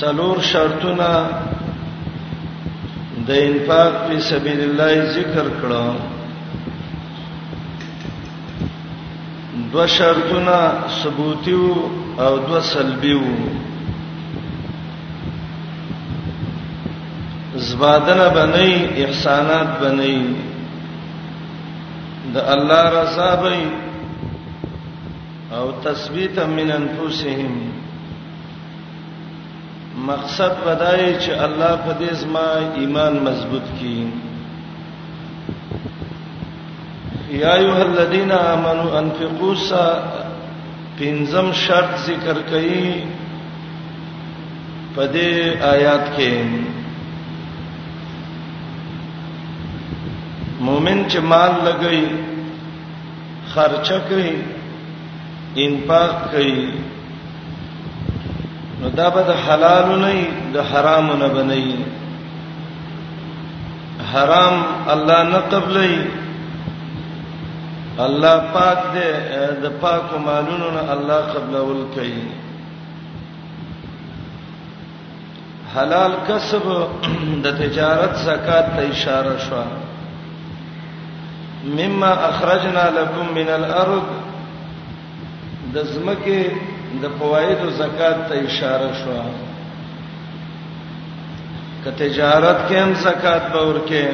څلور شرطونه د انفاق په سبیل الله ذکر کړو دو شرطونه ثبوتی او دو سلبی وو زبادنه بنئ احسانات بنئ د الله رضا بنئ او تثبیت من انفسهم مقصد بدای چې الله په دې زما ایمان مضبوط کړي یا ایه الذین آمنو انفقوا سا پنځم شرط ذکر کړي په دې آیات کې مؤمن چې مال لګي خرچه کوي انفاق کوي نو دا به د حلال نه د حرام نه بنئ حرام الله نه قبلې الله پاک دې د پاکو مالونو نه الله قبلول کوي حلال کسب د تجارت زکات ته اشاره شو مما اخرجنا لكم من الارض د زمکه د فواید زکات ته اشاره شو ک تجارت کې هم زکات باور کې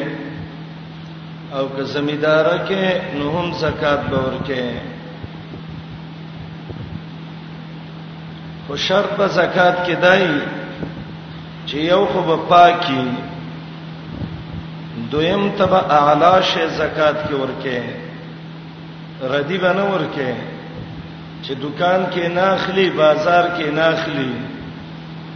او که زمیدار کې نو هم زکات باور کې خو شرط د زکات کې دای چې یو خو به پاکي دویم تبع اعلی شی زکات کې ورکه ردی بنه ورکه چې دکان کې ناخلی بازار کې ناخلی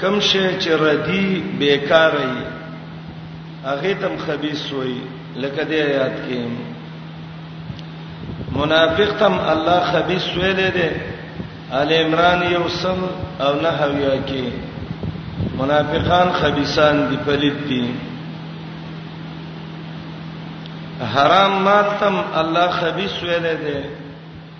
کوم شی چې ردی بیکاره ای هغه تم خبيث وای لکه دې آیات کې منافق تم الله خبيث ویل دي ال عمران یوسم او نه هویا کې منافقان خبيثان دي پلید دي حرام مال تم الله خبيث ویل دي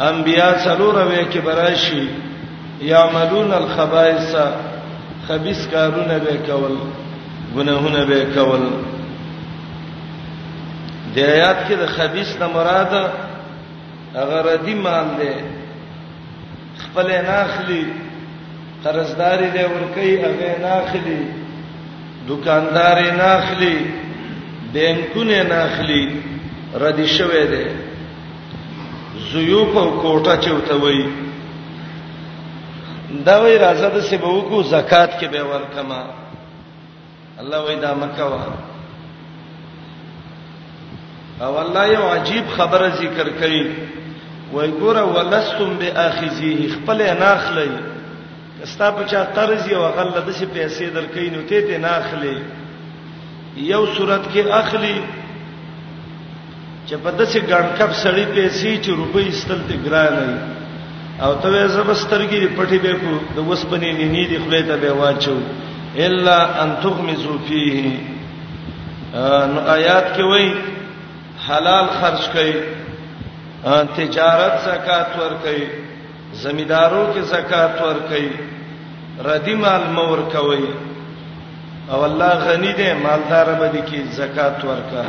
انبیا څلور وې کې براشي یعملون الخبائث خبيث کارونه به کول ګناهونه به کول د آیات کې د خبيث نه مراد هغه ردی مال دی خپل نه اخلي قرضداري دی ورکی هغه نه اخلي دکاندار نه اخلي بینکونه نه اخلي ردی شوه دی زیوف او کوټه چوته وای دا وای راځه د سبا وکړو زکات کې به ورکما الله وای دا مکه وا او الله یو عجیب خبره ذکر کړي وای ګوره ولستم باخذیه خپل نه اخلي ستا په چا قرض یو غله د څه پیسې درکې نو ته ته نه اخلي یو صورت کې اخلي چې په داسې ګڼکب سړی پیسې چې روپۍ استل ته ګران وي او ته یې زبسترګي پټي به کو د وسپنې نینې دی خپل ته به واچو الا ان تغمزو فيه نو آیات کې وایي حلال خرج کړئ تجارت زکات ور کړئ زمیدارو کې زکات ورکړئ ردی مال مور کوي او الله غنی دی مالدار به دي کې زکات ورکا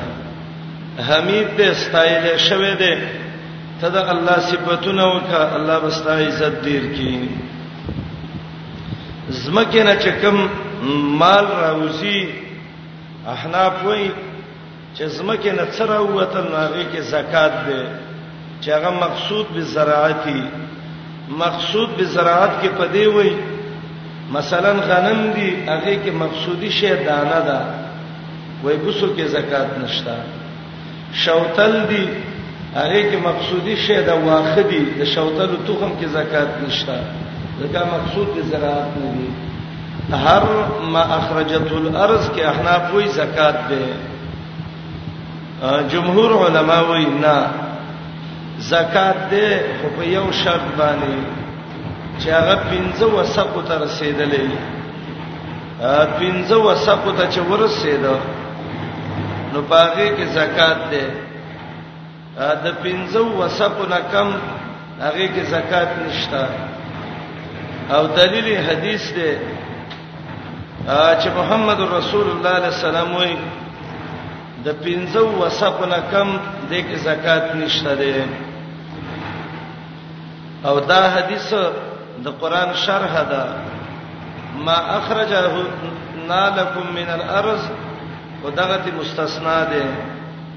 حمید دې ستایل شوی دی ته د الله صفاتونه وکا الله بستا عزت دیر کی زمکه نه چکم مال راوسی احناف وای چې زمکه نه څه راووتل نو هغه کې زکات دی چې هغه مقصود به زراعتي مقصود به زراعت کې پدې وای مثلا غنم دی هغه کې مقصودی شی دانه ده وای بوسو کې زکات نشتا شوتل دی هغه کې مقصودی شی د واخه دی د شوتل تخم کې زکات نشتا دا مقصود د زراعت نه دی هر ما اخرجته الارض کې احناف وی زکات ده جمهور علما وی نه زکات ده خو په یو شرط باندې چې هغه 15 وسقو ته رسیدلې 15 وسقو ته چې ورسېده نو پاره کې زکات ده د پنځو وسکو نه کم هغه کې زکات نشته او دلیل حدیث دی چې محمد رسول الله علیه السلام وایي د پنځو وسکو نه کم د کې زکات نشته دی او دا حدیث د قران شرح ده ما اخرجه نالکم من الارض ودغه مستثنا ده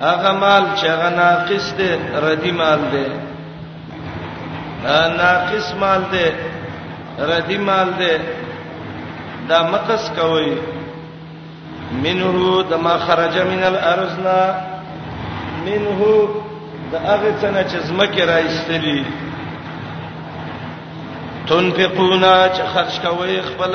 هغه مال چې هغه ناقص دی ردی مال دی ناقص مال دی ردی مال دی دا مقص کوي منه د ما خرج من الارضنا منه د هغه څنګه چې زمکه راځتلی تنفقون چې خرج کوي خپل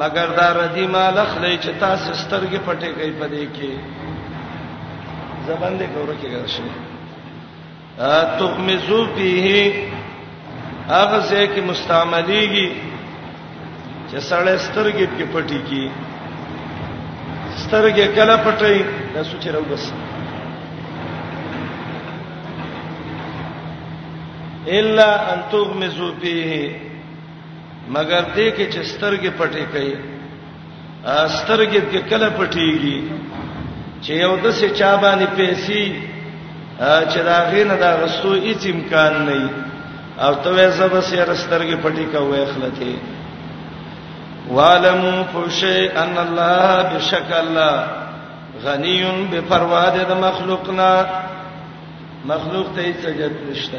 مگر دا ردی مال خلې چې تاسو سترګې پټې کوي پدې کې زبان دې ګوره کې ګرځي ا تغمزو فيه هغه ځای کې مستعمليږي چې سړی سترګې کې پټې کی سترګې کله پټې د سوچ راو بس الا ان تغمزو فيه مګر دې کې چې سترګې پټې کړي سترګې کې کله پټيږي چې یو د څه چا باندې پیسې چې دا غینه دا غستو هیڅ امکان نه وي او ته یې زب سیر سترګې پټې کوي خلته والم فشی ان الله بشک الله غنی بفرواده د مخلوقنا مخلوق ته هیڅ جت نشته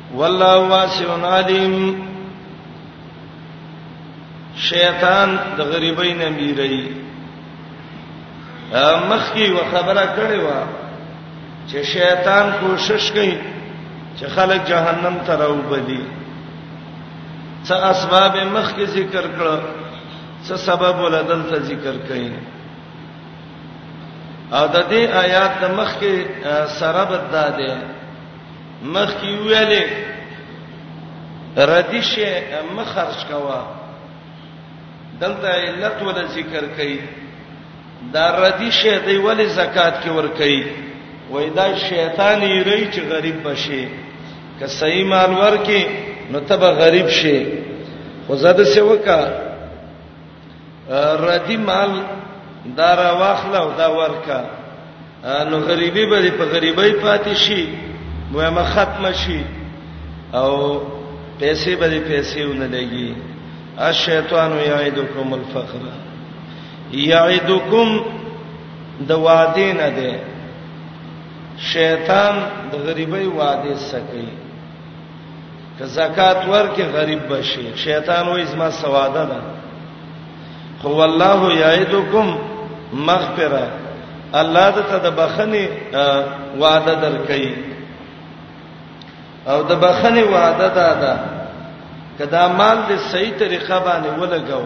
والله واسع علیم شیطان د غریبۍ نه میری مخکی و خبره کړې و چې شیطان کوشش کوي چې خلک جهنم ته راوبدي څه اسباب مخکی ذکر کړو څه سبب ولدل ته ذکر کړي او د دې آیات د مخ کې سره بد ده مخکې ویلې ردی شي مخرج کوا دلته علت ول ذکر کړي دا ردی شي دی ول زکات کې ور کوي وای دا شیطان یې ری چې غریب بشي که صحیح مال ورکې نو تبه غریب شي خو زده سوکا ردی مال دا را واخله او دا ورکا نو غریبي به په غریبۍ پاتې شي مهمه ختم شي او پیسې به دې پیسې ونه لګي الشیطان یعدکم الفقر یعدکم د وعده نه ده شیطان د غریبۍ وعده سکی که زکات ورکې غریب بشي شیطان وای زما سواده ده خو والله یعدکم مغفرہ الله د ته د بخنه وعده درکې او د بخنه وعده ده ده کدا مال د صحیح طریقه باندې ولګاو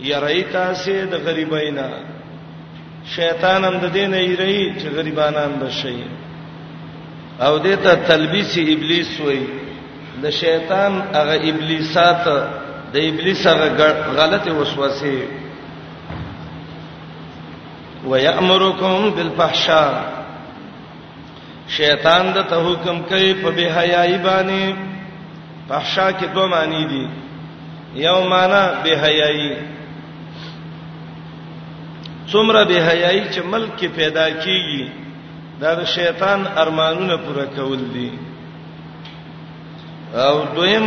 یری تاسو د غریبینا شیطان هم د دین یری چې غریبانان بشي او دته تلبیس ابلیس وای د شیطان هغه ابلیسات د ابلیس هغه غلط وسوسه ويأمركم بالفحشاء شیطان د ته حکم کوي په بے حیاي باندې فحشا کې دوه معنی دي یو معنی بے حیاي څومره بے حیاي چې ملک کې پیدا کیږي دا د شیطان ارمانونه پوره کول دي او دویم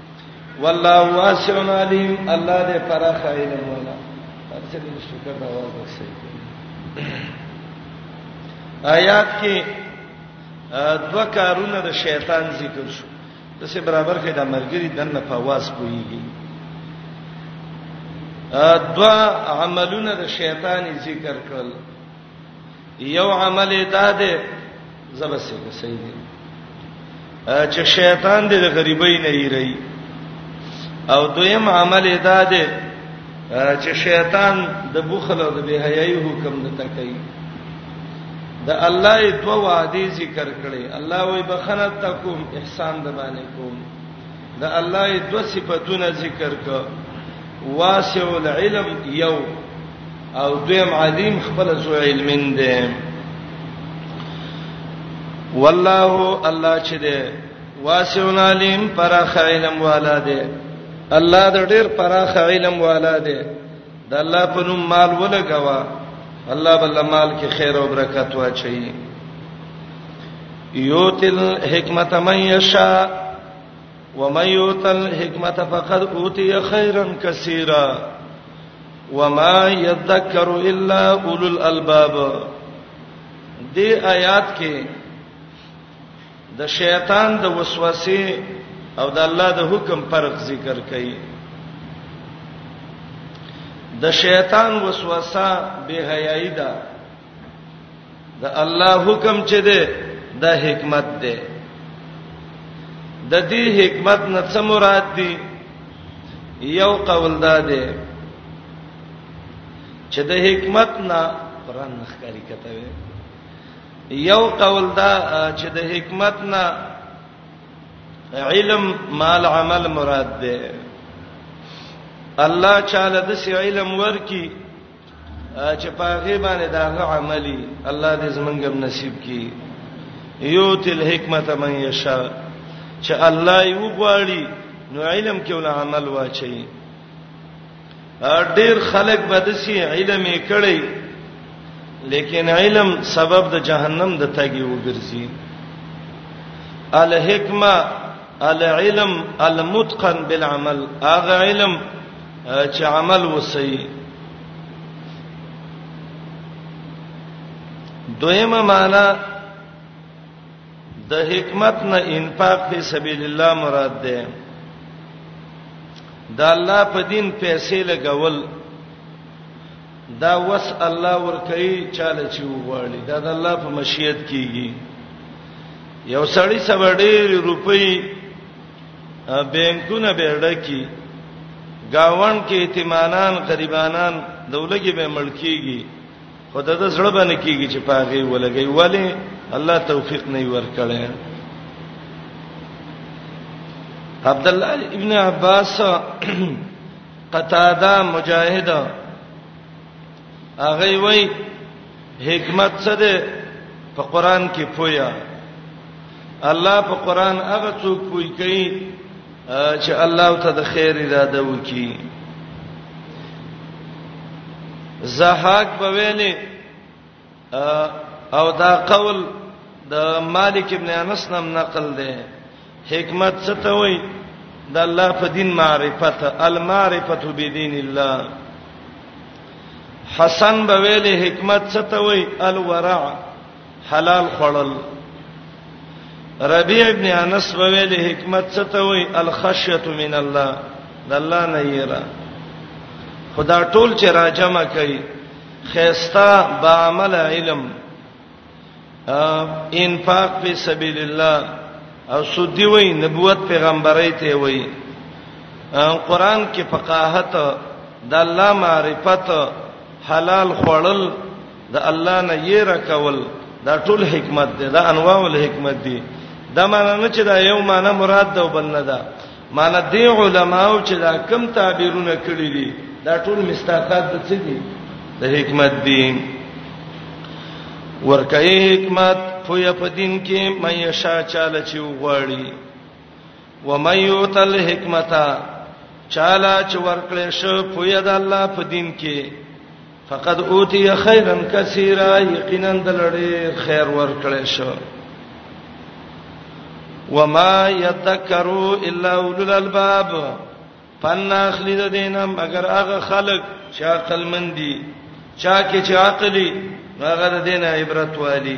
والله واسع علیم الله دې پراخه علم ولا چې دې شکر دا وځي آیات کې دوا کارونه د شیطان ذکر شو د څه برابر کې د مرګري دنه په واس کویږي دوا عملونه د شیطان ذکر کړل یو عمل داده زبسه کې صحیح دی چې شیطان دې د غریبۍ نه یری او دویم عمل داده چې شیطان د بخل او د بهایي حکم نه تکي د الله دو وعده ذکر کړي الله وي بخنه تکوم احسان د باندې کوم د الله دو صفاتونه ذکر کړه واسع العلم یو او دویم علیم خپل ذو علم دی والله الله چې دی واسع علیم پراخ علم والا دی الله د ډیر پراخ علم والا دی د الله په نوم مال ولګوا الله بل مال کې خیر او برکت واچي یوتل حکمت من یشا ومن یوتل حکمت فقد اوتی خیرا کثیرا وما يذكر الا اولو الالباب دې آیات کې د شیطان د وسوسې او د الله د حکم فرق ذکر کړي د شیطان وسوسه به حیاي ده د الله حکم چې ده د حکمت ده د دې حکمت نه څه مراد دي یو قول دا ده چې د حکمت نه قران نخکاری کته وي یو قول دا چې د حکمت نه علم مال عمل مراد ده الله تعالی د علم ورکی چې پاغه باندې دا عملی الله دې زمونږم نصیب کړي یوت الحکمت من یشا چې الله یو غواړي نو علم کې ول عمل واچي ډېر خلک بدسي علم یې کړی لیکن علم سبب د جهنم د تګي وګرځي الحکمه العلم المتقن بالعمل هغه علم چې عمل وسی دویمه معنا د حکمت نه انفاق په سبیل الله مراد ده د الله په دین پیسې لګول دا وس الله ورکړي چاله چې وغواړي دا د الله په مشیت کیږي یو سړی سبا ډېر روپۍ بانکونه به ډکی گاون کې اعتمادان غریبانان دولګي به ملکیږي خدای د زړه باندې کیږي چې پاغي ولګي ولی الله توفیق نه ورکړي عبد الله ابن عباس قتاده مجاهد هغه وای حکمت څه ده په قران کې پویا الله په قران هغه څوک پوي کوي چې الله ته د خیر اراده وکي زهاک په ویلې او دا قول د مالک ابن انس نم نقل دی حکمت څه ته وای د الله په دین معرفت المعرفت بدین الله حسن به ویل حکمت څه ته وای الورع حلال خړل ربيع ابن انس به ویل حکمت څه ته وای الخشیه من الله د الله نه یرا خدا ټول چې راجمه کوي خيستا با عمل علم انفاق په سبيل الله او سودی وای نبوت پیغمبري ته وای قران کې فقاهت د الله معرفت حلال خوړل د الله نه یې رکول دا ټول حکمت دی دا انواع الحکمت دی دا معنی نه چې دا یو معنی مراد ده او بل نه ده معنی دی علماو چې دا کم تعبیرونه کړی دي دا ټول مستاقات د څه دي د حکمت دي ورکه حکمت پویا په دین کې مې شا چاله چې وغواړي و مې یوتل حکمتا چاله چې ورکړې شو پویا د الله په دین کې فقد اوتی خیرا کثیرا یقینا دلړي خیر ور کړی شو وما يذكروا الا اولو الالباب پن اخلي د دینه مگر هغه خلق چې عقل مندي چا کې چې عقلي هغه د دینه عبرت والی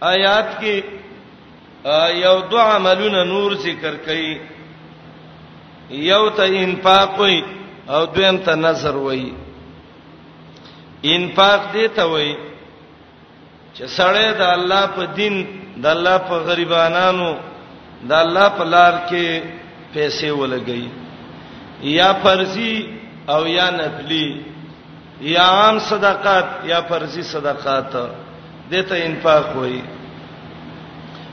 آیات کې یو دو عملونه نور ذکر کړي یو ته انفاق وي او دویم ته نظر وي انفاق دې ته وي چې سړی د الله په دین د الله په غریبانو د الله په لار کې پیسې ولګي یا فرضي او یا نفلی یا عام صدقات یا فرضي صدقات دته انفاق وایي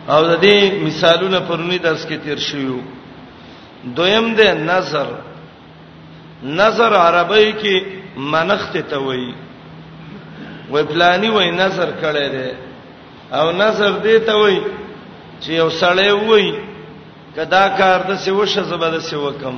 او د دې مثالونه پرونی درس کې تیر شوو دویم د نظر نظر عربی کې منخت ته وایي وای پلاني وای نظر کړی دی او نظر دې ته وای چې یو سړی وای کدا کار د څه وشه زبر د څه وکم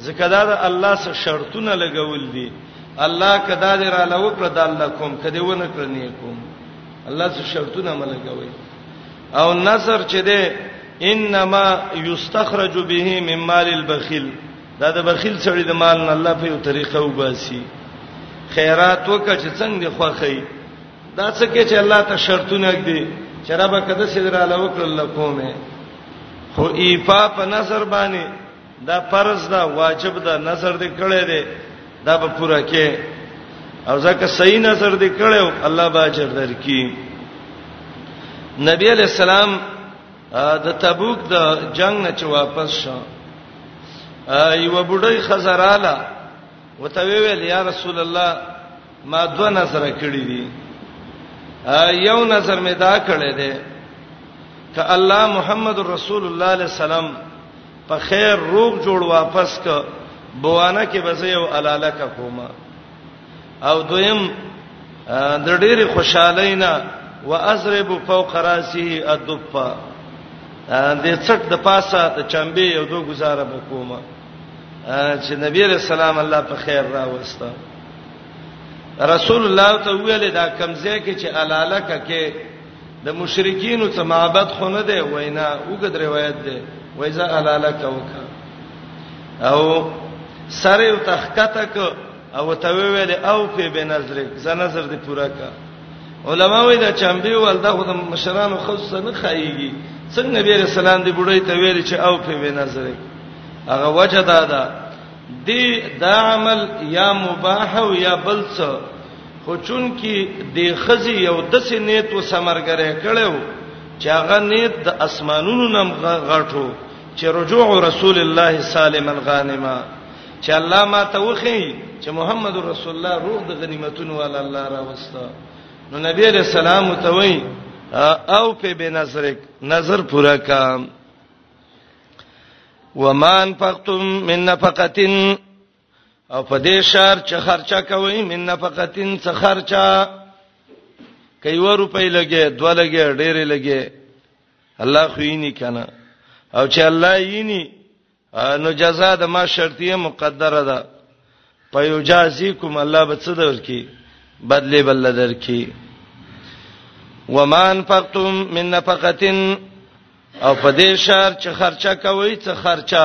ځکه دا د الله سره شرطونه لګول دي الله کدا دې را لو کړ د الله کوم کدی ونه کړ نه کوم الله سره شرطونه ملګوي او نظر چې دې انما یستخرج به من مال البخیل دا د بخیل سړي د مال نه الله په یو طریقه وباسي خیرات وکړه چې څنګه خوخی دا څه کې چې الله ته شرطونه کړي چې رب کده سدراله وکړه لکومه خو ایفا په نظر باندې دا فرض دا واجب دا نظر دې کړې دې دا به پوره کې او ځکه صحیح نظر دې کړو الله به اجر درکې نبی علیہ السلام د تبوک د جنگ نه چې واپس شو یو بډای خزراله وته ویل یا رسول الله ما دو نظر کړی دي یو نظر می دا کړی دی ک الله محمد رسول الله علیه السلام په خیر روغ جوړ واپس ک بوانه کې بزې او الاله کا کومه او دویم د ډېری خوشالینا وازرب فوق راسه الدفا د څټ د پاسه د چمبه یو دو گزاره وکومه چې نبی رسول الله الله په خیر راوسته رسول الله ته ویل دا کمزې کې چې الاله کا کې د مشرکینو څخه معبد خو نه دی وینا وګد روایت دی وایزه الاله کوکا او سره او تخکته ک او ته ویل او په بنظرک زنظر دی پورا کا علما وی دا چمبي ول دا خود مشرانو خص نه خایيږي څنګه نبی رسول الله دی بډای ته ویل چې او په بنظرک هغه وجه دا ده دی دا عمل یا مباح او یا بل څه خو چونکی د خزي یو دسې نیت و سمرګره کړو چې هغه نیت د اسمانونو نم غټو چې رجوع رسول الله سالما غانما چې الله ما ته وخی چې محمد رسول الله روح د غنیمتونو ول الله را وستا نو نبی علیہ السلام ته وای او په بنظرک نظر پورا کا ومان فقتم من نفقتن او په دې شهر چې خرچه کوي من نفقتین څخه خرچه کوي و روپۍ لګي دوه لګي ډېرې لګي الله خو یې نه کنه او چې الله یې نه نو جزاء د ما شرطیه مقدره ده په یو جازیکم الله به څه درکې بدلې بل درکې ومان فقتم من نفقتن او په دې شهر چې خرچه کوي څه خرچه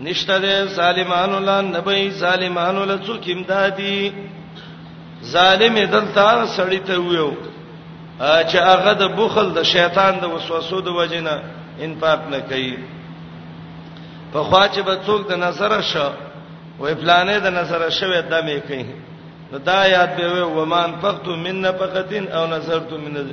نشته ده ظالمانو لا نبی ظالمانو لا څوک امدادي ظالم دلته سړی ته ویو چې هغه د بخل د شیطان د وسوسو د وجنه انفاق نه کوي په خوا چې به څوک د نظر شو وې پلانې د نظر شوې د مې کوي نو دا یاد به و ومان فقط من نفقتين او نظرت من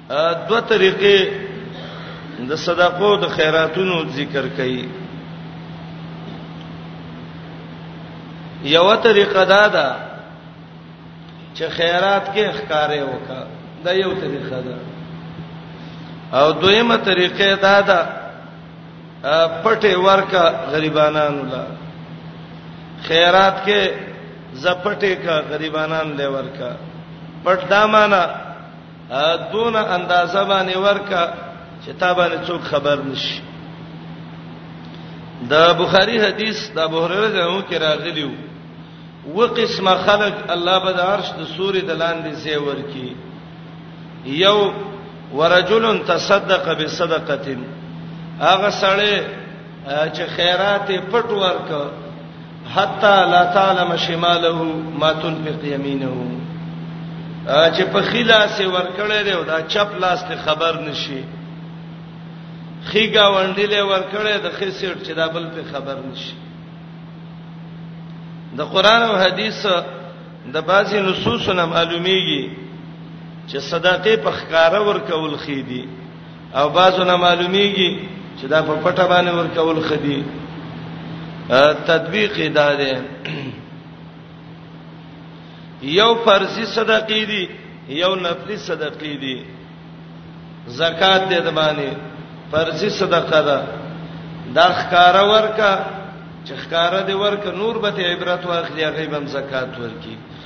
دو طریقې د صدقو د خیراتونو ذکر کړي یو طریقه دا ده چې خیرات کې ښکارې وکړه دا یو طریقه ده او دویمه طریقه دا ده پټه ورکا غریبانانو لا خیرات کې زپټه کا غریبانان لور کا پټ دا معنی دون اندازه باندې ورکا چې تا باندې څوک خبر نشي دا بخاری حدیث د ابو هريره څخه کې راغلی وو و قسمه خلق الله به د عرش د سوري د لاندې ځای ورکی یو ورجل تصدق بصدقه هغه سړی چې خیرات پټ ورک حتا لا تعلم شماله ما تنفق يمينه چې په خلاص ورکړې دی او دا چپ لاس ته خبر نشي خيګا وندلې ورکړې د خسیټ چې دا بل په خبر نشي د قران او حديث د بعضی نصوص نه معلومیږي چې صدقه په خکاره ورکول خېدي او بازو نه معلومیږي چې دا په پټه باندې ورکول خدي تطبیق ادا ده یو فرضي صدقې دي یو نفلي صدقې دي زکات دې د باندې فرضي صدقه ده دا ښکارا ورکا چې ښکارا دې ورکا نور به عبرت واخلي هغه به زکات ورکي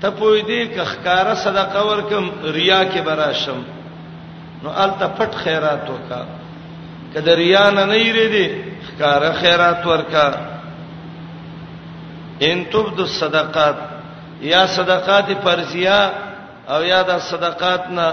ته پوی دی که ښکارا صدقه ورکم ریا کې براشم نو الته پټ خیرات وکا که د ریا نه نه یری دی ښکارا خیرات ورکا ان تبد الصدقات یا صدقات فرضیه او یا د صدقات نه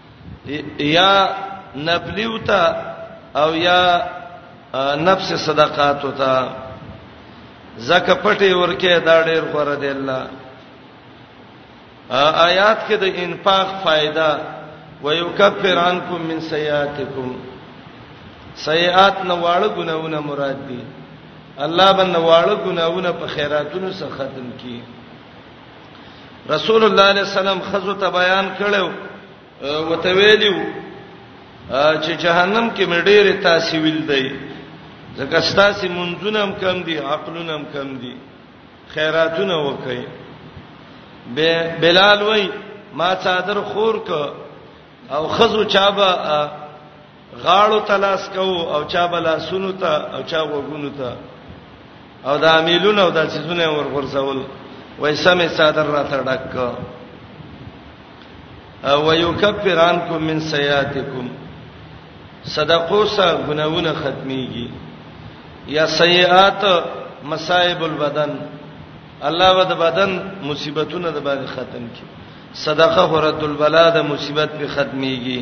یا نبلیو ته او یا نفس صدقات ته زکه پټي ورکه دا ډېر غوړه دی الله آیات کې د انفاق فائدہ ويكفر عنكم من سيئاتكم سیئات نه واړه ګناونه مراد دي الله باندې واړه ګناونه په خیراتونو سره ختم کړي رسول الله علیه السلام خزو ته بیان کړو وته ویلو چې جهنم کې مې ډېرې تاسو ویل دی ځکه ستاسو منځونه هم کم دي عقلونه هم کم دي خیراتونه وکړي به بلال وای ما صادر خور ک او خزو چابه غاړو تلاس کو او چا بلا سونو ته او چا وګونو ته او دا میلونه او دا چیزونه ورغورځول وای سمې صادر را تړک او یکفر عنکم من سیئاتکم صدقو سره ګناونه ختميږي یا سیئات مصائب البدن الله ود بدن مصیبتونه د باندې ختم کی صدقه هرت البلا د مصیبت په ختميږي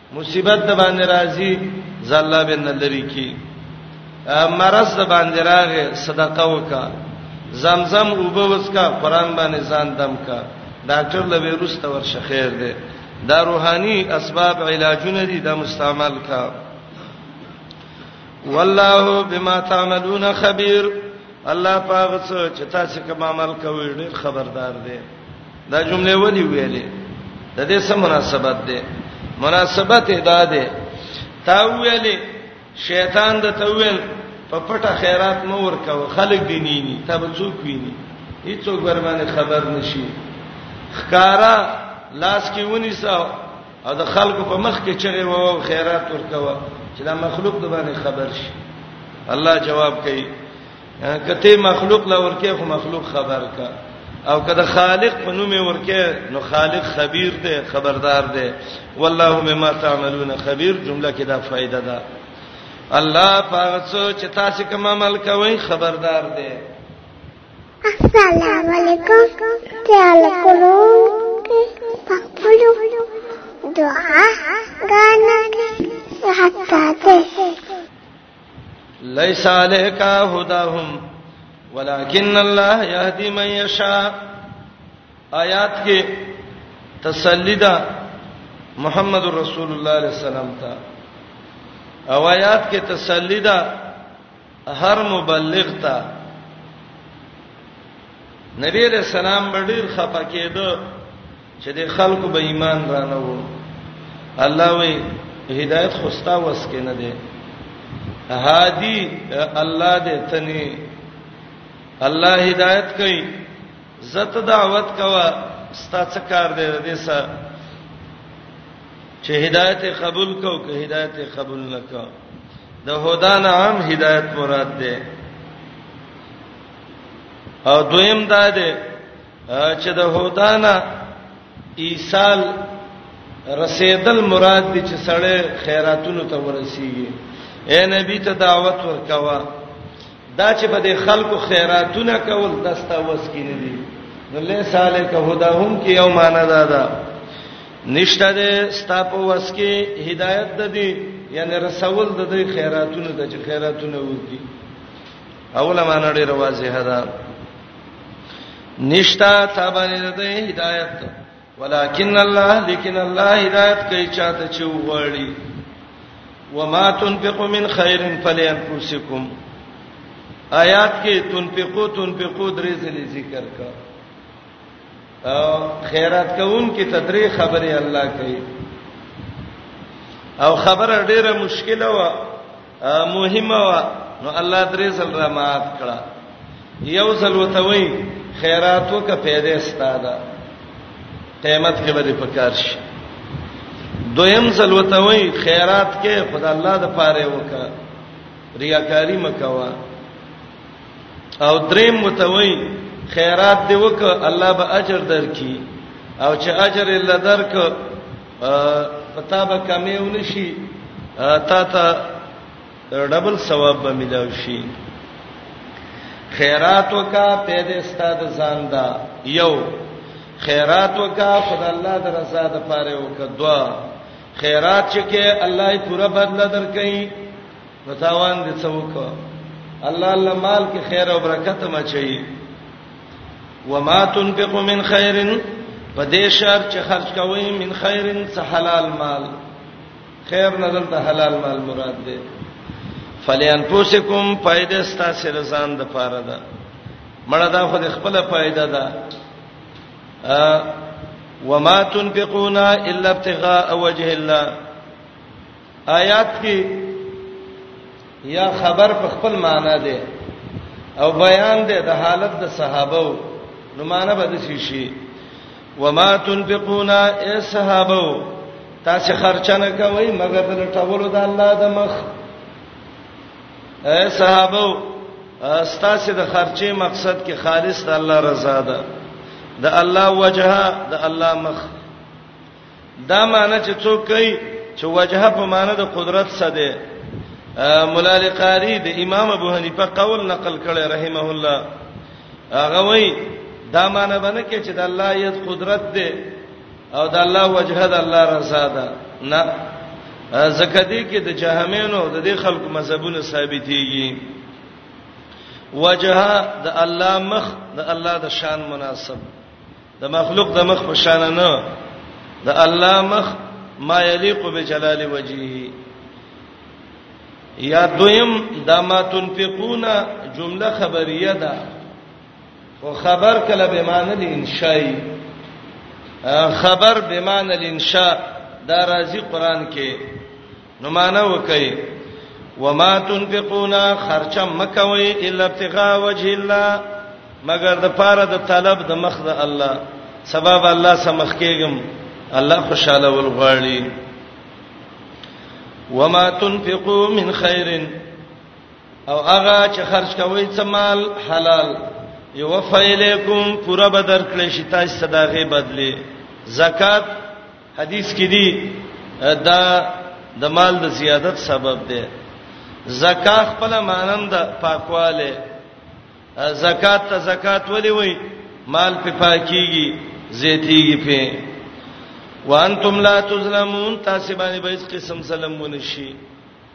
مصیبت د باندې راځي زله به نه لري کی مرز د باندې راغې صدقه وکا زمزم او بوس کا قران باندې ځان دم کا ډاکټر له ویروس ته ورشه خیر دی دا روحاني اسباب علاجونه دي دا مستعمل کا والله بما تعملون خبير الله پاک څه چې تاسو کوم عمل کوئ ډېر خبردار دی دا جمله ولي ویلې د دې سم مناسبت ده مناسبت ادا ده تا ویلې شیطان د تویل په پټه خیرات مو ورکاو خلک دی نه ني تا به څوک ویني هیڅوک ورمانه خبر نشي خکارا لاس کې ونی ساو او د خلکو په مخ کې چغې وو خیرات ورکاو چې دا مخلوق د باندې خبر شي الله جواب کوي کته مخلوق لا ورکه خو مخلوق خبر کا او کده خالق په نوم ورکه نو خالق خبير دی خبردار دی والله بما تعملون خبير جمله کې دا فائدہ ده الله پاک څو چې تاسو کوم عمل کوئ خبردار دی السلام علیکم تعال کولو پخپلو دعا غانا حتا ته ليس عليك هداهم ولكن الله يهدي من يشاء آیات کې تسلی ده محمد رسول الله عليه السلام ته او آیات کې تسلی ده هر مبلغ ته نبی رسول الله ډیر خپه کېده چې د خلکو به ایمان را نه وو الله وی هدایت خوستا وس کې نه دی هادي الله دې تني الله هدایت کوي زت دعوت کوا ستا څه کار دی دې سره چې هدایت قبول کو که هدایت قبول نکو د هدان عام هدایت مراد ده او دویم دا ده چې د هودانا ایصال رسیدل مراد دي چې سړی خیراتونو ته ورسیږي اے نبی ته دعوت ورکوا دا چې په دې خلکو خیراتونه کول دستا وس کې نه دي نو له ساله که هداهم کې یو معنا ده دا نشته ده ستا په وس کې هدایت ده دي یعنی رسول د دې خیراتونو د چې خیراتونه وږي اوله معنا ډېر واضحه ده نشتا تابانه ده هدایت ولکن الله لیکن الله هدایت کوي چاته چې وغړي وما تنفقوا من خير فلانفسكم آیات کې تنفقو تنفقو درې ځلې ذکر کا او خیرات کوون کې تدری خبره الله کوي او خبره ډیره مشکله و مهمه وا نو الله درې ځل را معاف کړه یو ځل وته وای خیرات وک پیدا ستاده قیامت کې به پکار شي دویم ځل وته وای خیرات کې خدای الله د پاره وک ریاکاری مکوا او دریم وته وای خیرات دی وک الله به اجر درکې او چې اجر الله درک پتا به کمې ونشي تا ته ډبل ثواب به ملاو شي خیرات وکا پیدا استاد ځان دا یو خیرات وکا خدای الله د رضا د پاره وکا دعا خیرات چې کې الله یې پوره بدله درکې نو تاوان دې څوک الله الله مال کې خیر او برکت مچي وما تنفقوا من خير په دې شرط چې خرج کوئ من خير څه حلال مال خیر نظر ته حلال مال مراد ده فلانفسکم فائدہ ستاسو رضان د پاره ده مړه دا خو د خپل فائدہ ده وما تنفقون الا ابتغاء وجه الله آیات کې یا خبر په خپل معنی ده او بیان ده د حالت د صحابه نو معنی به د شي شي وما تنفقون اي صحابه تاسو خرچ نه کوي مګر د ټولو د الله د مخ اي صحابه ستاسو د خرچې مقصد کې خالص د الله رضا ده د الله وجهه د الله مخ دا معنی چې څوک کوي چې وجهه په معنی د قدرت څه ده مولا لقاری د امام ابو حنیفه قول نقل کړي رحمه الله هغه وای دا معنی باندې کې چې د الله یت قدرت ده او د الله وجهه د الله رضا ده نه زکه دې کې د جهمینو د دې خلکو مذهبونه ثابتېږي وجهه د الله مخ د الله د شان مناسب د مخلوق د مخ په شان نه د الله مخ ما یلیق بجلال وجهه یا دویم دا ما تنفقون جمله خبریه ده او خبر کله به معنی د انشای خبر به معنی د انشاء دا راځي قران کې نو معنا وکي وما تنفقون خرچ مکوي الا ابتغاء وجه الله مگر د پاره د طلب د مخ د الله سبب الله سمخ کېږم الله خوشاله ول غواړي وما تنفقوا من خير او هغه چې خرج کوي څه مال حلال یوفیلیکم پورا بدر کړی شي تاسو صدقه بدلی زکات حدیث کې دی دا د مال د زیادت سبب دی زکات خپل مانم د پاکواله زکات ته زکات ولې وای مال په پاکیږي زیتیږي په وانتم لا تظلمون تاسو باندې به هیڅ قسم ظلم ونشي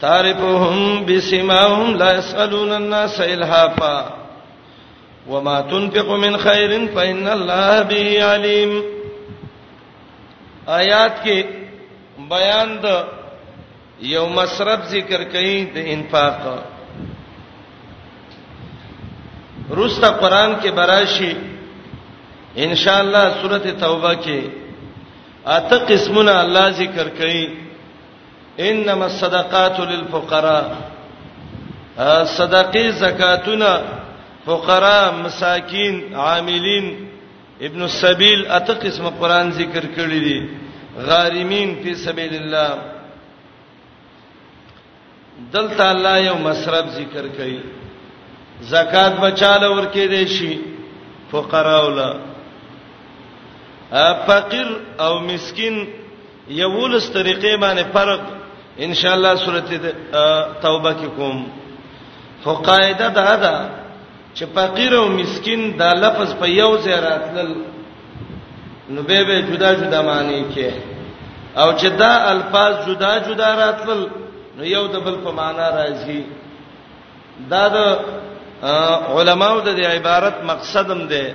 تعرفهم بسماهم لا يسالون الناس الهافا وما تنفق من خير فإن الله به عليم آیات کې بیان د یو مصرف ذکر کړي د انفاق روستا قران کې براشي ان شاء الله سوره توبه کې اته قسمونه الله ذکر کړي انما الصدقات للفقراء صدقې زکاتونه فقرا مساکین عاملین ابن السبیل اته قسم قران ذکر کړی دي غارمین فی سبیل الله دلته الله یو مصرف ذکر کړي زکات بچاله ورکې دي شي فقراولا فقیر او مسکین یولس طریقې باندې فرق ان شاء الله سورته توبه کې کوم خو قاعده دا ده چې فقیر او مسكين دا لفظ په یو ځای راتلل نو به به جدا جدا معنی کې او چې دا الفاظ جدا جدا راتلل نو یو د بل په معنا راځي دا د علماو د عبارت مقصدم ده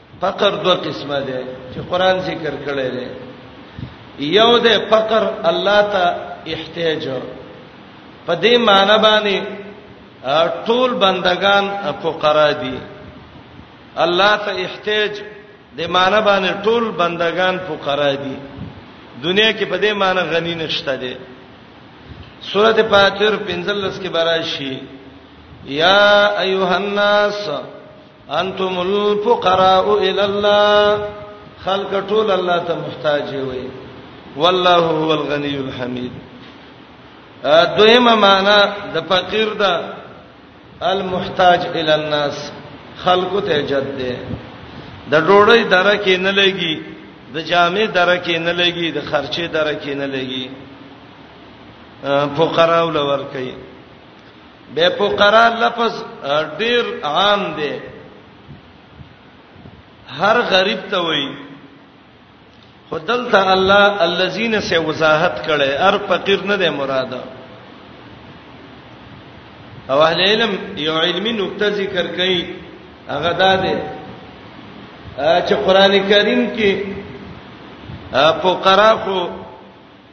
فقر دوه قسمه ده چې قران ذکر کړی دی یو ده فقر الله ته احتیاج په دې معنی باندې ټول بندگان فقرا دي الله ته احتیاج د معنی باندې ټول بندگان فقرا دي دنیا کې په دې معنی غنی نشته دي سورته فاتیر 15 کې براشي یا ایها الناس انتم الفقراء الى الله خلق ټول الله ته محتاج وي والله هو الغني الحمید دویمه معنا د فقیر دا المحتاج الى الناس خلق ته جد ده د ډوړی درکه نه لګي د جامې درکه نه لګي د خرچې درکه نه لګي فقراو لور کوي به فقرا لفظ ډیر عام دی هر غریب ته وای خدلته الله الذين سه وضاحت کړي هر فقیر نه دی مراد او اهل علم یو علمي نقطه ذکر کوي هغه دا دی چې قران کریم کې فقرا خو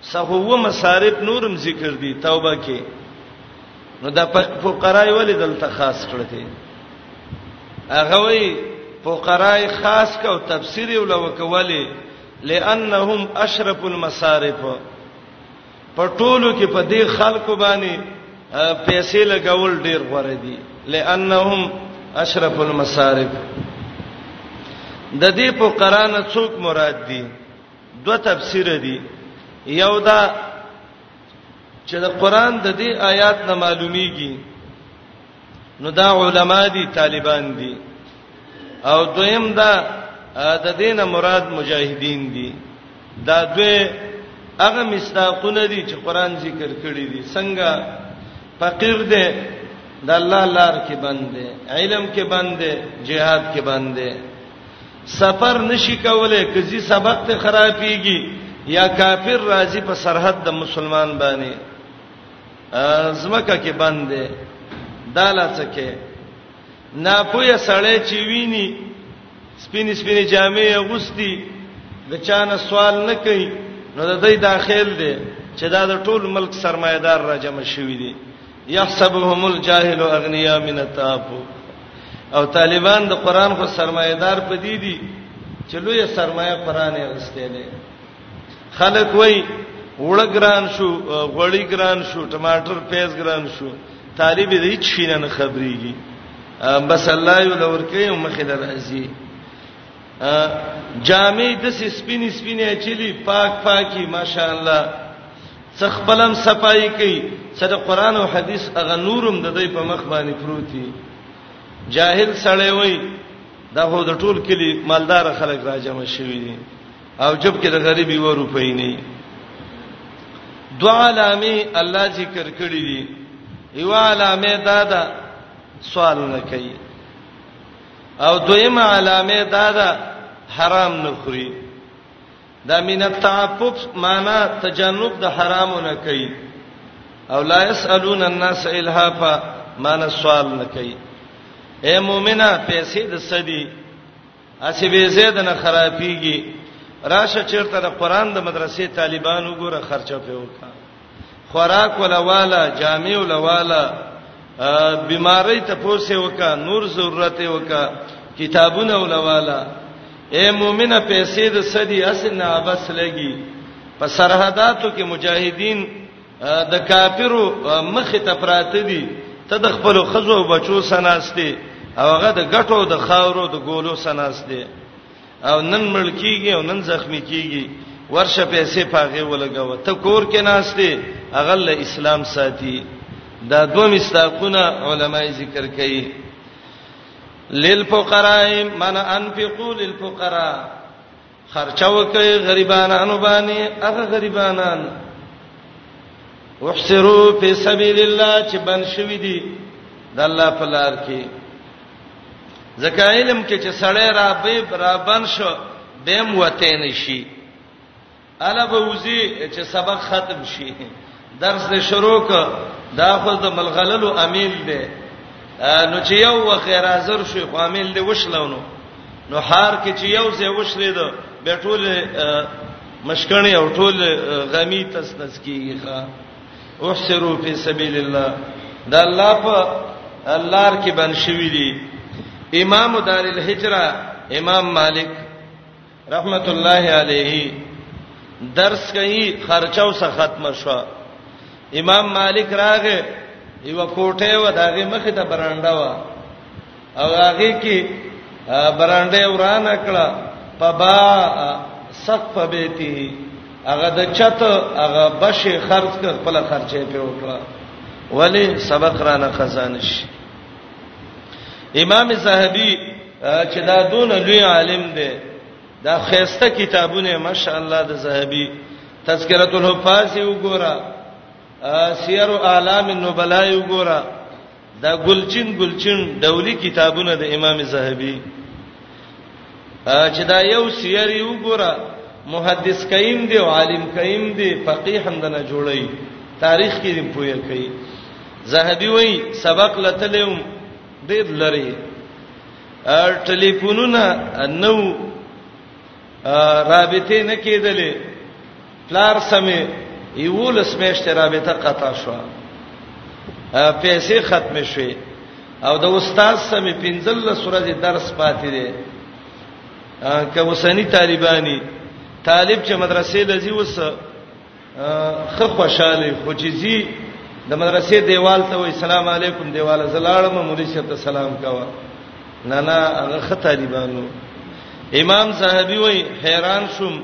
سهو مصارف نورم ذکر دي توبه کې نو د فقراي ولې دلته خاص کړی دی هغه وی فقراي خاص کا او تفسیر یې ولوکولې لانهم اشرف المصارف په ټولو کې په دې خلکو باندې پیسې لګول ډیر غوړې دي لانهم اشرف المصارف د دې فقرانه څوک مراد دي دو تفسیر دي یو دا چې د قران د دې آیات نه معلومیږي نو دا علما دي طالبان دي او دویم دا د دین مراد مجاهدین دي دا دوی هغه مستاقونه دي چې قران ذکر کړی دي څنګه فقیر دی د الله لار کې بند دی علم کې بند دی jihad کې بند دی سفر نشي کولای کزي سبق ته خرابيږي یا کافر راضي په سرحد د مسلمان باندې زمکه کې باندې داله څکه ناپوهه سړی چې ویني سپینې سپینې جامې اغوستي د چانه سوال نه کوي نو د دې داخل دی چې دا د ټول ملک سرمایدار را جمع شوی دی یحسبهم الجاهل اغنیا من التعفف او طالبان د قران خو سرمایدار پدې دي چې لوی سرمایه قران یې غسته دي خلک وای وړګران شو غوړی ګران شو ټماټر پیاز ګران شو طالب دې هیڅ شي نه خبريږي بس الله یو لور کوي مخې له راځي جامې د سپینې سپینې چلی پاک پاکي ماشاءالله څه خپلم صفائی کوي څه د قران او حدیث هغه نورم د دوی په مخ باندې پروتي جاهل سړی وای دا هو د ټول کلی مالدار خلک راجمع شوی دي او جب کې د غریبي و روپی نه دعا لامي الله ذکر کړی دي یو علامه دا دا سوال نه کوي او دویمه علامه دا دا حرام نه خوري دا من التعفف معنا تجنب د حرامو نه کوي او لا يسالون الناس الهافا معنا سوال نه کوي اے مؤمنه پیسې د سدي اسی به زید نه خرابيږي راشه چیرته د قران د مدرسې طالبانو ګوره خرچه په وکړه خوراک ولواله جامع ولواله بیماری ته پوسه وکا نور ضرورت وکا کتابونه ولواله اے مؤمنه پیسې د سدي اصل نه ابس لګي په سرحداتو کې مجاهدین د کافرو مخ ته پراته دي ته د خپل خزو بچو سناسته او هغه د غټو د خاورو د ګولو سناسته او نن مړ کیږي او نن زخمی کیږي ورشه پیسې پاغه ولګو ته کور کې ناشته اغل اسلام ساتي دا دوه مستاقونه علماي ذکر کوي للفقراء من انفقوا للفقراء خرچاو کوي غریبانو باندې هغه غریبانان وحسرو فی سبیل الله چې بن شوی دي د الله په لار کې ځکه علم کې چې سړی را به برابر شو بهم وته نشي الا به وزي چې سبق ختم شي درس دې شروع ک دا خو د ملغللو امیل دی نو چې یو وخت راځر شي خو امیل دې وشلونو نو حار کې چې یو ځای وشلې ده به ټول مشکڼې او ټول غمی تس تس کیږي احسروا فی سبیل الله دا الله په لار کې بن شوی دی امام دار الهجره امام مالک رحمت الله علیه درس کوي خرچاو سره ختم شو امام مالک راغه یو کوټه و داغه مخ ته برانډه و او هغه کې برانډه ورانه کړه په با سقف بیته هغه د چت هغه بشه خرج کړ خپل خرچه په وکړه ولی سبق را نه خزانش امام صاحبی چې دا دون لوی عالم دی دا خيسته کتابونه ماشاءالله د زاهبی تذکرۃ الحفاظ وګوره سیر اعلام النبلاء وګوره دا ګلچین ګلچین ډولی کتابونه د امام زاهبی چې دا یو سیر یو ګره محدث کین دی او عالم کین دی فقيه هم دنه جوړی تاریخ کې دی پوهه کوي زاهبی وای سبق لتلم ډیر لری ټلیفونونه نو رابطه نه کېدلې پلار سمې یو لس میشتې رابطه قطع شو پیسې ختم شوې او د استاد سمې پنځل سورې درس پاتې دي که وسنی طالبانی طالب چې مدرسې لذي وسه خه خوشاله خوچزي د مدرسې دیوال ته وای سلام علیکم دیوال زلاړم مولوی صاحب ته سلام کاوه نه نه هغه خه طالبانو امام صاحبي وای حیران شوم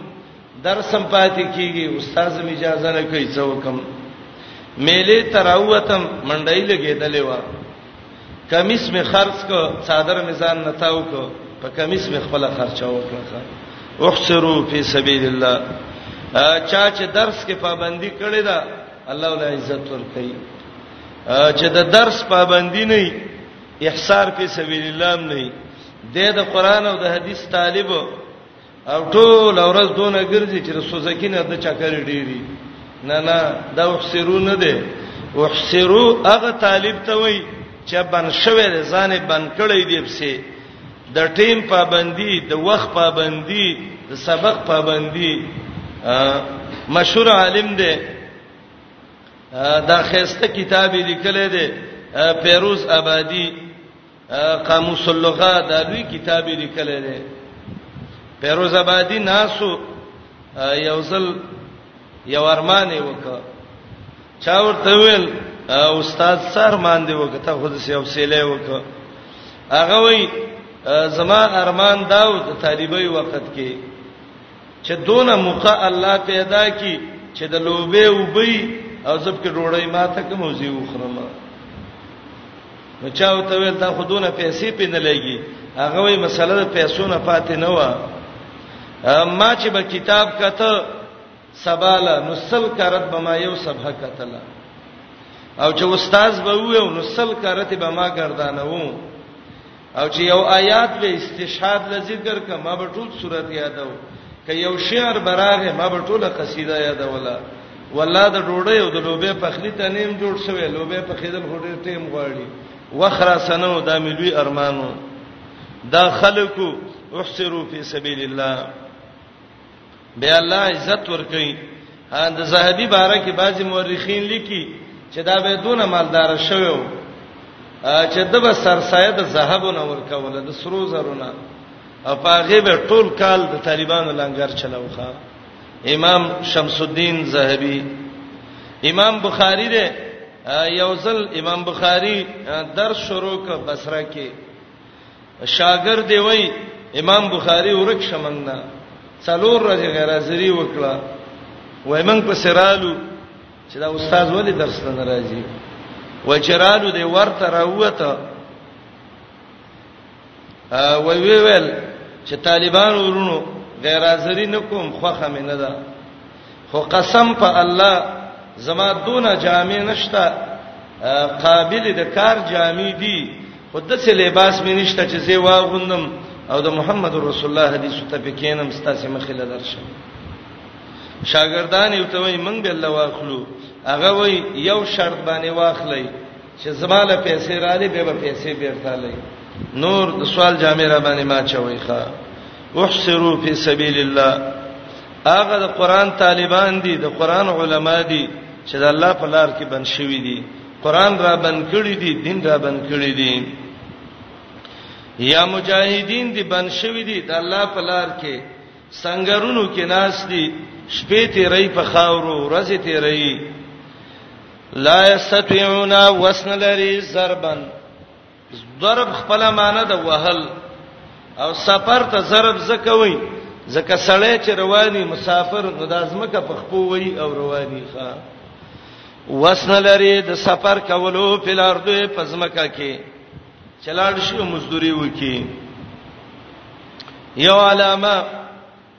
درسم پاتې کیږي استاد می اجازه نه کوي څوکم میلې تراوتم منډای لګېدلې و کمیس می خرڅ کو صادر میزان نتاو کو په کمیس می خپل خرچه وکړه اخسرو فی سبیل الله چا چې درس کې پابندی کړی دا الله ول عزت ور کوي چې د درس پابندی نه احصار فی سبیل الله نه دی د قران او د حدیث طالب او ټول ورځ دونه ګرځي چې سوزکی نه د چکر ډیری نه نه دا وحسرو نه دی وحسرو هغه طالب ته وای چې بن شوی ځان بن کړی دی پسې د ټیم پابندی د وخت پابندی د سبق پابندی مشهور عالم دی دا خسته کتاب لیکل دی پیروز آبادی قاموس اللغه د لوی کتاب لیکل دی پیروز آبادی ناسو یوزل یو ارمان وکړه چا ورته ویل استاد سر مان دی وکړه خود سه او سیلې وکړه هغه وای زما ارمان داو د طالبای وخت کې چې دونه موقع الله پیدا کی چې د لوبه وبي او زب کې ډوړی ماته کوم زیو خرمه نو چا ته ویل دا خودونه پیسې په نه لګي هغه وی مسله د پیسو نه پاتې نه و ما چې به کتاب کته سباله نو سل کرت به ما یو سبه کتله او چې استاد به و نو سل کرت به ما گردانه وو او چې یو آیات به استشهاد ل ذکر ک ما به ټول صورت یادو ک یو شعر براغه ما به ټوله قصیده یادوله والله د ډوډۍ او د لوبې پخلی ته نیم جوړ شوی لوبې په خیدل هډې ټیم غواړي وخرا سنو دا ملوي ارمانو دا خلکو احسرو فی سبیل الله به الله عزت ورکي ها د زهبي باره کې بعضی مورخین لیکي چې دا به دونه مالدار شوو چې د به سرسایه د زهبو نه ورکول د سرو زرونه او پاغه به ټول کال د طالبانو لنګر چلاوخه امام شمس الدین زاهبی امام بخاری دی یو ځل امام بخاری درس شروع ک بصره کې شاګرد دی وای امام بخاری ورک شمنګنا څلور ورځې غیر حاضری وکړه وای موږ په سرالو چې دا استاد ولی درس ته ناراضي و چرالو دی ورته راوته وی وی ویل چې طالبان ورونو غیر حاضری نکوم خوخه مې نه ده خو قسم په الله زما دونه جامې نشته قابل د کار جامې دي خو د څه لباس مې نشته چې زه واغوندم او د محمد رسول الله حدیث ته پکینم ستاسو مخې له درشم شاګردان یو ته وای منګ به الله واخلو هغه وای یو شرط باندې واخلای چې زما له پیسې را لې به پیسې بیرته لې نور د سوال جامع را باندې ما چوي ښا احسروا فی سبیل الله هغه د قران طالبان دي د قران علما دي چې د الله په لار کې بن شوی دي قران را بن کړی دي دین را بن کړی دي یا مجاهدین دي بن شوی دي د الله په لار کې سنگرونو کې ناس دي شپې تیرې په خاورو ورځې تیرې لا یستطيعون وسن لري ضربن ضرب خپل معنی د وهل او سفر ته ضرب زکوي زکه سړی چې رواني مسافر نو د ازمکه په خپو وي او رواني ښا وسن لري د سفر کولو په لار دوی پزمکه کې چلاړ شي مزدوري وکي یو علامه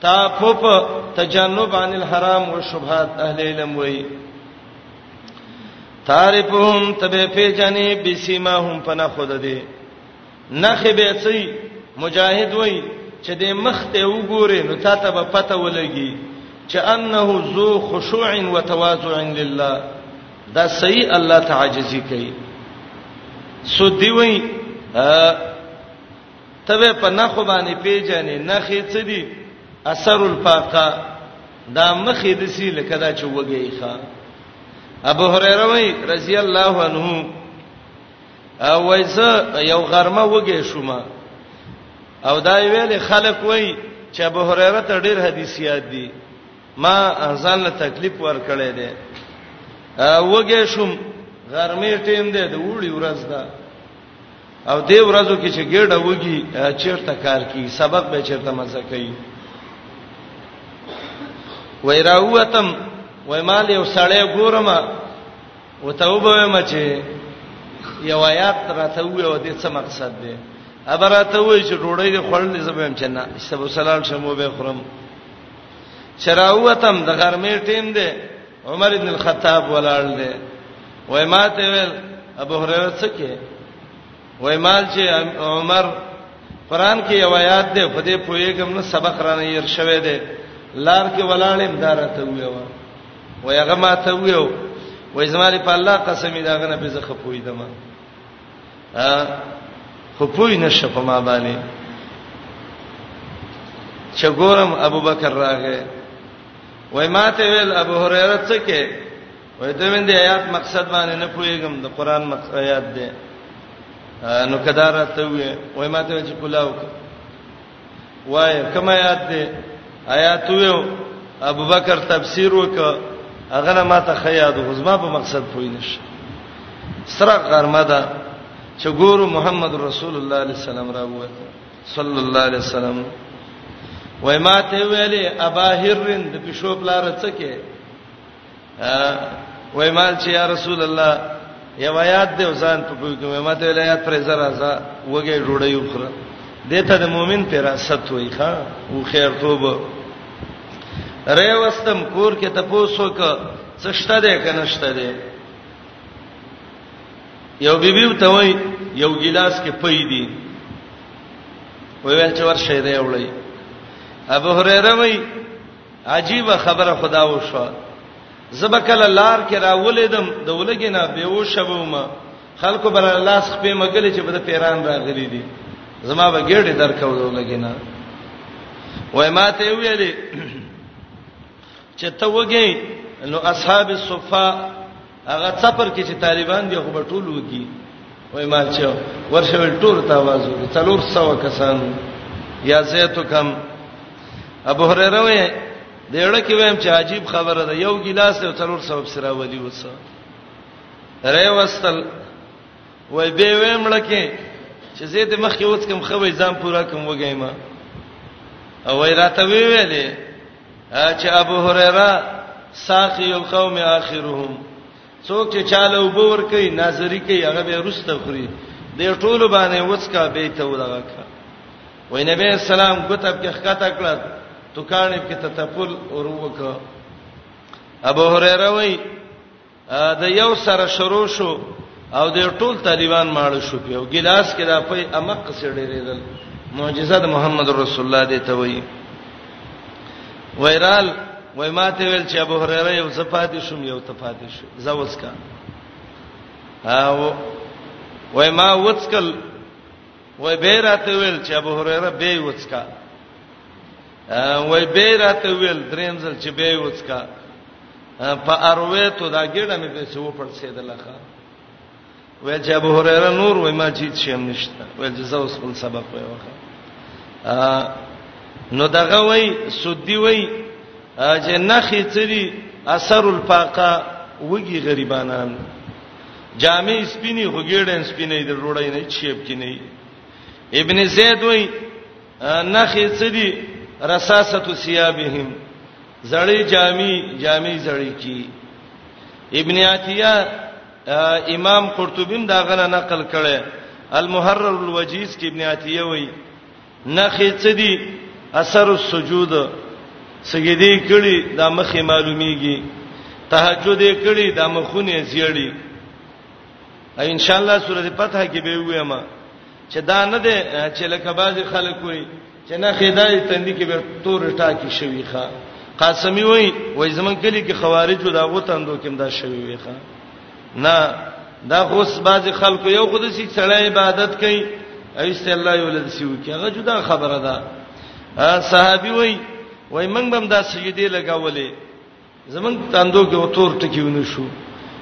تعفف تجنب عن الحرام والشبهات اهل علم وای تعرفهم تبه پیجنې بسیما هم پنا خود دي نخ به چي مجاهد وای چې د مخ ته وګوره نو تا ته به پته ولګي چې انه ذو خشوع و تواضع لله دا صحیح الله تعجزي کوي سودی وای ته به په نخو باندې پیژنې نخې څه دي اثر الفاقه دا مخې د سی لکه دا چې وګی ښا ابو هريره وای رضی الله عنه وایسه یو غرمه وګی شوم او دا ویل خلک وای چې ابو هريره ته ډېر حدیث یاد دي ما ځان له تکلیف ور کړې ده وګی شوم غرمه ټیم ده د وړي ورځ ده او دې ورځو کې چې ګډه وږي چیرته کار کی سبق به چیرته مزه کوي وای راوتم وای مال یو سړی ګورم او ته وبوي مچې یو آیات راته وې او دې څه مقصد دی ابراته وې چې ډوړې دې خړلې زبم چې نه سبو سلام شمو به خرم چراوتم د غرمې ټیم دی عمر ابن الخطاب ولاړ دی وای ماته ویل ابو هريره څه کې وای مال چې عمر قران کې یو آیات ده په دې پوېګم نو سبق را نه ير شوه دی لار کې ولاړم دارته ویو وای هغه ماته ویو وای زماري په الله قسم دې هغه نه به زه خپوي دما ا خپوي نشه په ما باندې چې ګورم ابوبکر راغی وای ماته ویل ابو هريره څه کې وای ته ویندې آیات مقصد باندې نه پويګم د قران مقصد آیات دی نو کدار ته وی وای ماته چې کلاو وای کوم آیات دی آیات ویو ابو بکر تفسیر وک هغه نه ماته خیاد غزما په مقصد پوي نشه سره غرمه ده چې ګورو محمد رسول الله صلی الله علیه وسلم راووته صلی الله علیه وسلم وای ما ته ویلې ابا هرن د پښو پلار څکه وای مال چې یا رسول الله یو آیات دی ځان په پوی کوم ما ته ویلې آیات پر زرا ځا وګه جوړې وخره دته د مؤمن پر راست وای ښا او خیر توب ری وستم کور کې تپوسو ک څشته ده کنهشته ده یو بیبي ته وای یو ګلاس کې پي دي وای ول چې ورشه دی وړي ابو هريره وای عجیب خبره خدا وشو زبکل لار کې راولېدم د ولګې نه بیوشبوم خلکو بل الله سپې مګلې چې بده پیران راغلي دي زما به ګېډې درکاو ولګې نه وای ماته ویلې چې ته وګي نو اصحاب الصفه هغه څپر کې چې طالبان دی خو ټول وګي وای مال چې ورشه ول ټول ته आवाज وکړي څلور سو کسان یا زیتو کم ابو هريره وای دیړه کې ویم چې عجیب خبره ده یو ګلاس او څلور سو سره ولي وسه رې وستل وای به ویم لکه چې زه دې مخ کې وڅ کم خوي ځم پورا کوم وګایم او وای راته وی ویلې چې ابو هريره ساقي القوم اخرهم څوک چې چاله وبور کوي ناظری کوي هغه به رسته خوري د ټولو باندې وڅکا به ته ودغه کا وای نبی اسلام ګوتب کې خکته کړه تو کانې کې تتپل اور وک ابو هريره وای د یو سره شروع شو او د ټول طالبان ماړ شو په ګلاس کې دا په امق سړېدل معجزه د محمد رسول الله دی ته وایي ویرال وای ما ته ویل چې ابو هريره یو صفات شوم یو تفات شو زوس کا او وای ما وڅکل وای به راته ویل چې ابو هريره به وڅکا وای به راته ویل دریم ځل چې به وڅکا په اروې ته دا ګډه مې په سو پړسېدل ښه وې چې ابو هريره نور وې ما چې شم نشته وې چې زو خپل سبق وې وکړه نو دغه وې سودی وې چې نخې چری اثر الفاقه وګي غریبانان جامع سپینی هګېړن سپینې د روړې نه چیپ کې نه ابن زید وې نخې چری رصاصه ثيابهم زړی جامی جامی زړی کی ابن عتیہ امام قرطبی دا غنه نقل کړي المحرر الوجیز کې ابن عتیہ وایي نخې څه دي اثر السجود سجدي کړي دا مخې معلومیږي تهجد کړي دا مخونه زیړي او ان شاء الله سورته فتح کې به ویما چې دا نه ده چې لکه بعضی خلک وایي چې نه خدای تندې کې به تور ټاکی شوی ښا قاسمی وای وای زمون کلی کې خوارج دا غوتندو کې دا شوی وی ښا نه دا غوس باز خلکو یو خود سي سړی عبادت کوي ایست الله یو لږ سیو کې هغه جدا خبره ده صحابي وای وای موږ بم دا سجدي لګاولې زمنګ تاندو کې اوتور ټکی ونه شو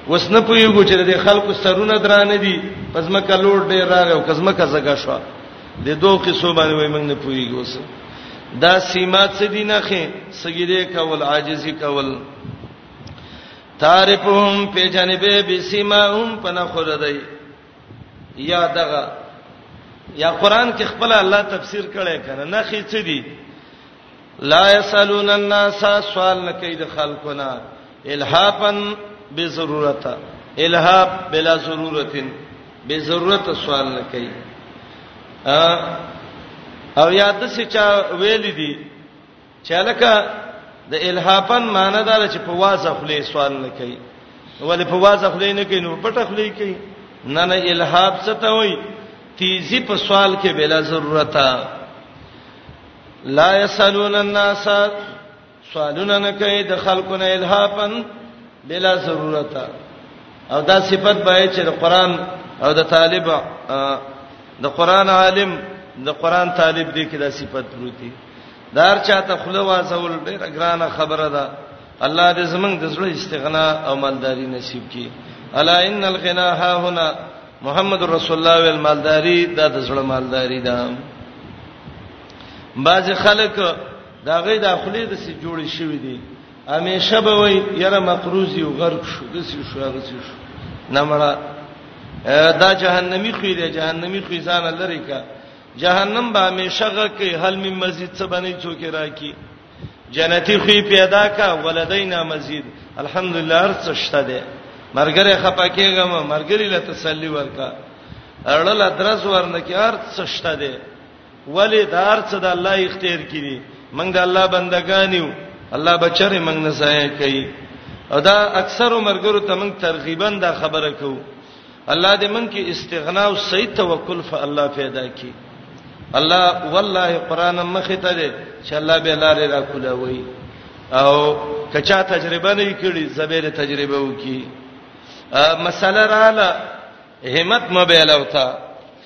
وس نه پویګو چې د خلکو سرونه درانه دي پزما کا لوړ ډیر راغی او کزما کا زګه شو د دوه قصو باندې وای موږ نه پویګو سه دا سیمات څه دي نه خې سګیره کول عاجزي کول تعرفهم په جانبه بسمهم پنا خردای یا دغه یا قران کې خپل الله تفسیر کړي کنه نه خې څه دي لا یسالون الناس سوال نه کوي د خلقنا الهافن بضرورت الهاف بلا ضرورت بضرورت سوال نه کوي او یاد څه چا ویل دي چې لکه د الهافن معنی دا چې په وازه خلی سوال نه کوي ولې په وازه خلی نه کوي نو پټه خلی کوي نه نه الهاف څه ته وایي تیزی په سوال کې بلا ضرورت لا يسالون الناس سوالونه نه کوي د خلکو نه الهاپن بلا ضرورت او دا صفت به چې د قران او د طالب د قران عالم د قران طالب دی کې دا صفت پروتي دار چاته خله وازول ډیره ګرانه خبره ده الله دې زمنګ د زړه استغنا او مالداری نصیب کړي الا ان الغنا ها هنا محمد رسول الله ویل مالداری دا د زړه مالداری ده بعض خلک دا غي د خپلې د سي جوړ شوی دي همیشه به وي یره مقروزی او غرق شو د سي شو هغه سي شو نمړه دا جهنمی خو دی جهنمی خو ځان لری کا جهنم به همیشه غ کې حل می مزید څه باندې چوکې راکی جنتی خوې پیدا کا ولدینا مزید الحمدلله هر څه شته ده مرګره خپه کېږم مرګری له تسلی ورکا اړل درس ورنه کې هر څه شته ده ولی دار څه د الله اختیار کړي موږ د الله بندگان یو الله بچره موږ نه ځای کوي او دا اکثر مرګرو ته موږ ترغیبا دا خبره کوو الله دې من کې استغنا او صحیح توکل په الله پیدا کړي الله والله قران مخه ته دې چې الله به لارې را کولاوي او کچا تجربه نه کړي زبېره تجربه وکي مسله رااله همت مبه لوتا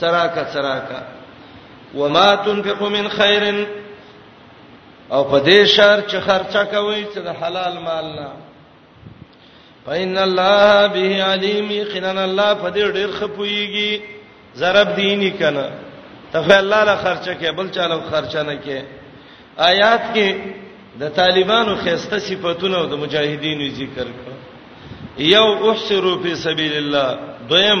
څراکه څراکه وما تنفقوا من خير او په دې شهر چې خرچه کوي چې د حلال مال نه فإن الله به عليم يقينا الله په دې ډېر خپويږي ضرب دینی کنه ته الله لا خرچه کې بل چاله خرچه نه کې آیات کې د طالبانو خسته صفاتونه او د مجاهدینو ذکر کړ یو احسرو فی سبیل الله دویم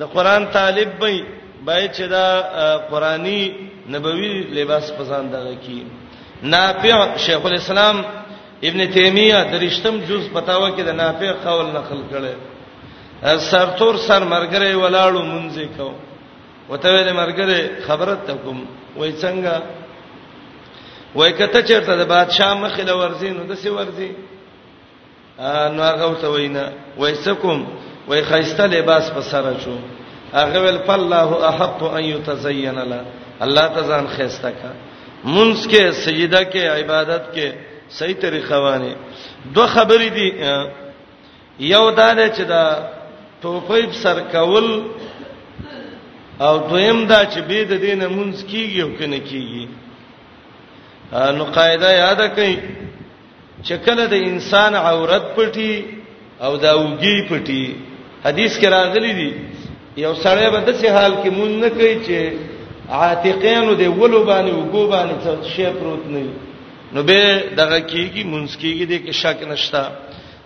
د قران طالب به باید چې دا قرآنی نبوي لباس پسان دغه کی نافع شیخ الاسلام ابن تیمیه درشتم جز پتاوه کې د نافع قول نقل کړي سرتور سر مرګره ولاړو مونږه کو وته ویل مرګره خبرت تکوم وای څنګه وای کته چیرته د بادشاہ مخله ورزین نو د سی ورزین نو هغه ته وینا وایسکم وای خیسته لباس په سر چو هغه ول فالله احق ان يتزين له الله تزان خیسته کا منس کې سجده کې عبادت کې صحیح طریقه وانه دوه خبرې دي یو دا ده چې دا ټوپیب سر کول او دویم دا چې به د دینه منس کیږي او کنه کیږي نو قاعده یاد کړئ چې کله د انسان عورت پټي او دا وګي پټي حدیث کې راغلي دي یو سړی به د څه حال کې مون نه کوي چې عاتقینو دی ولو باندې وګو باندې څه شی پروت نه نو به دغه کیږي مونږ کیږي د کې شک نشتا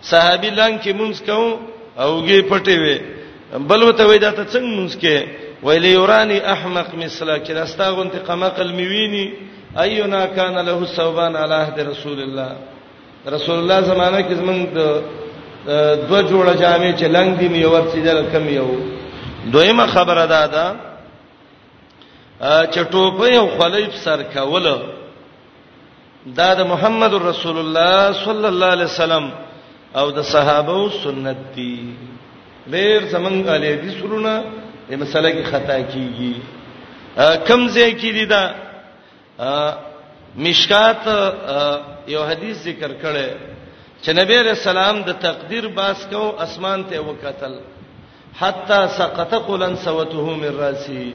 صحابي لنګ کې مونږ کوم اوګي پټي وي بل وته وای دا ته څنګه مونږ کې ویلی یورانی احمق مثلا کې راستا غونته قمقل میوینی اينا کان له ثوبان علی عهد رسول الله رسول الله زمانه کې زمونږ د دو جوړه جامې چې لنګ دي مې ورڅې دل کم یو دویمه خبره ده دا چې ټوپه یو خلیب سر کول دا د محمد رسول الله صلی الله علیه وسلم او د صحابه سنت دي ډېر زمنګ علي دي سرونه د مسله کې خطا کیږي کم ځای کې دي دا مشکات یو حدیث ذکر کړي چې نبی رسول الله د تقدیر باس کو اسمان ته وکتل حتا سقط قلن سوته من راسي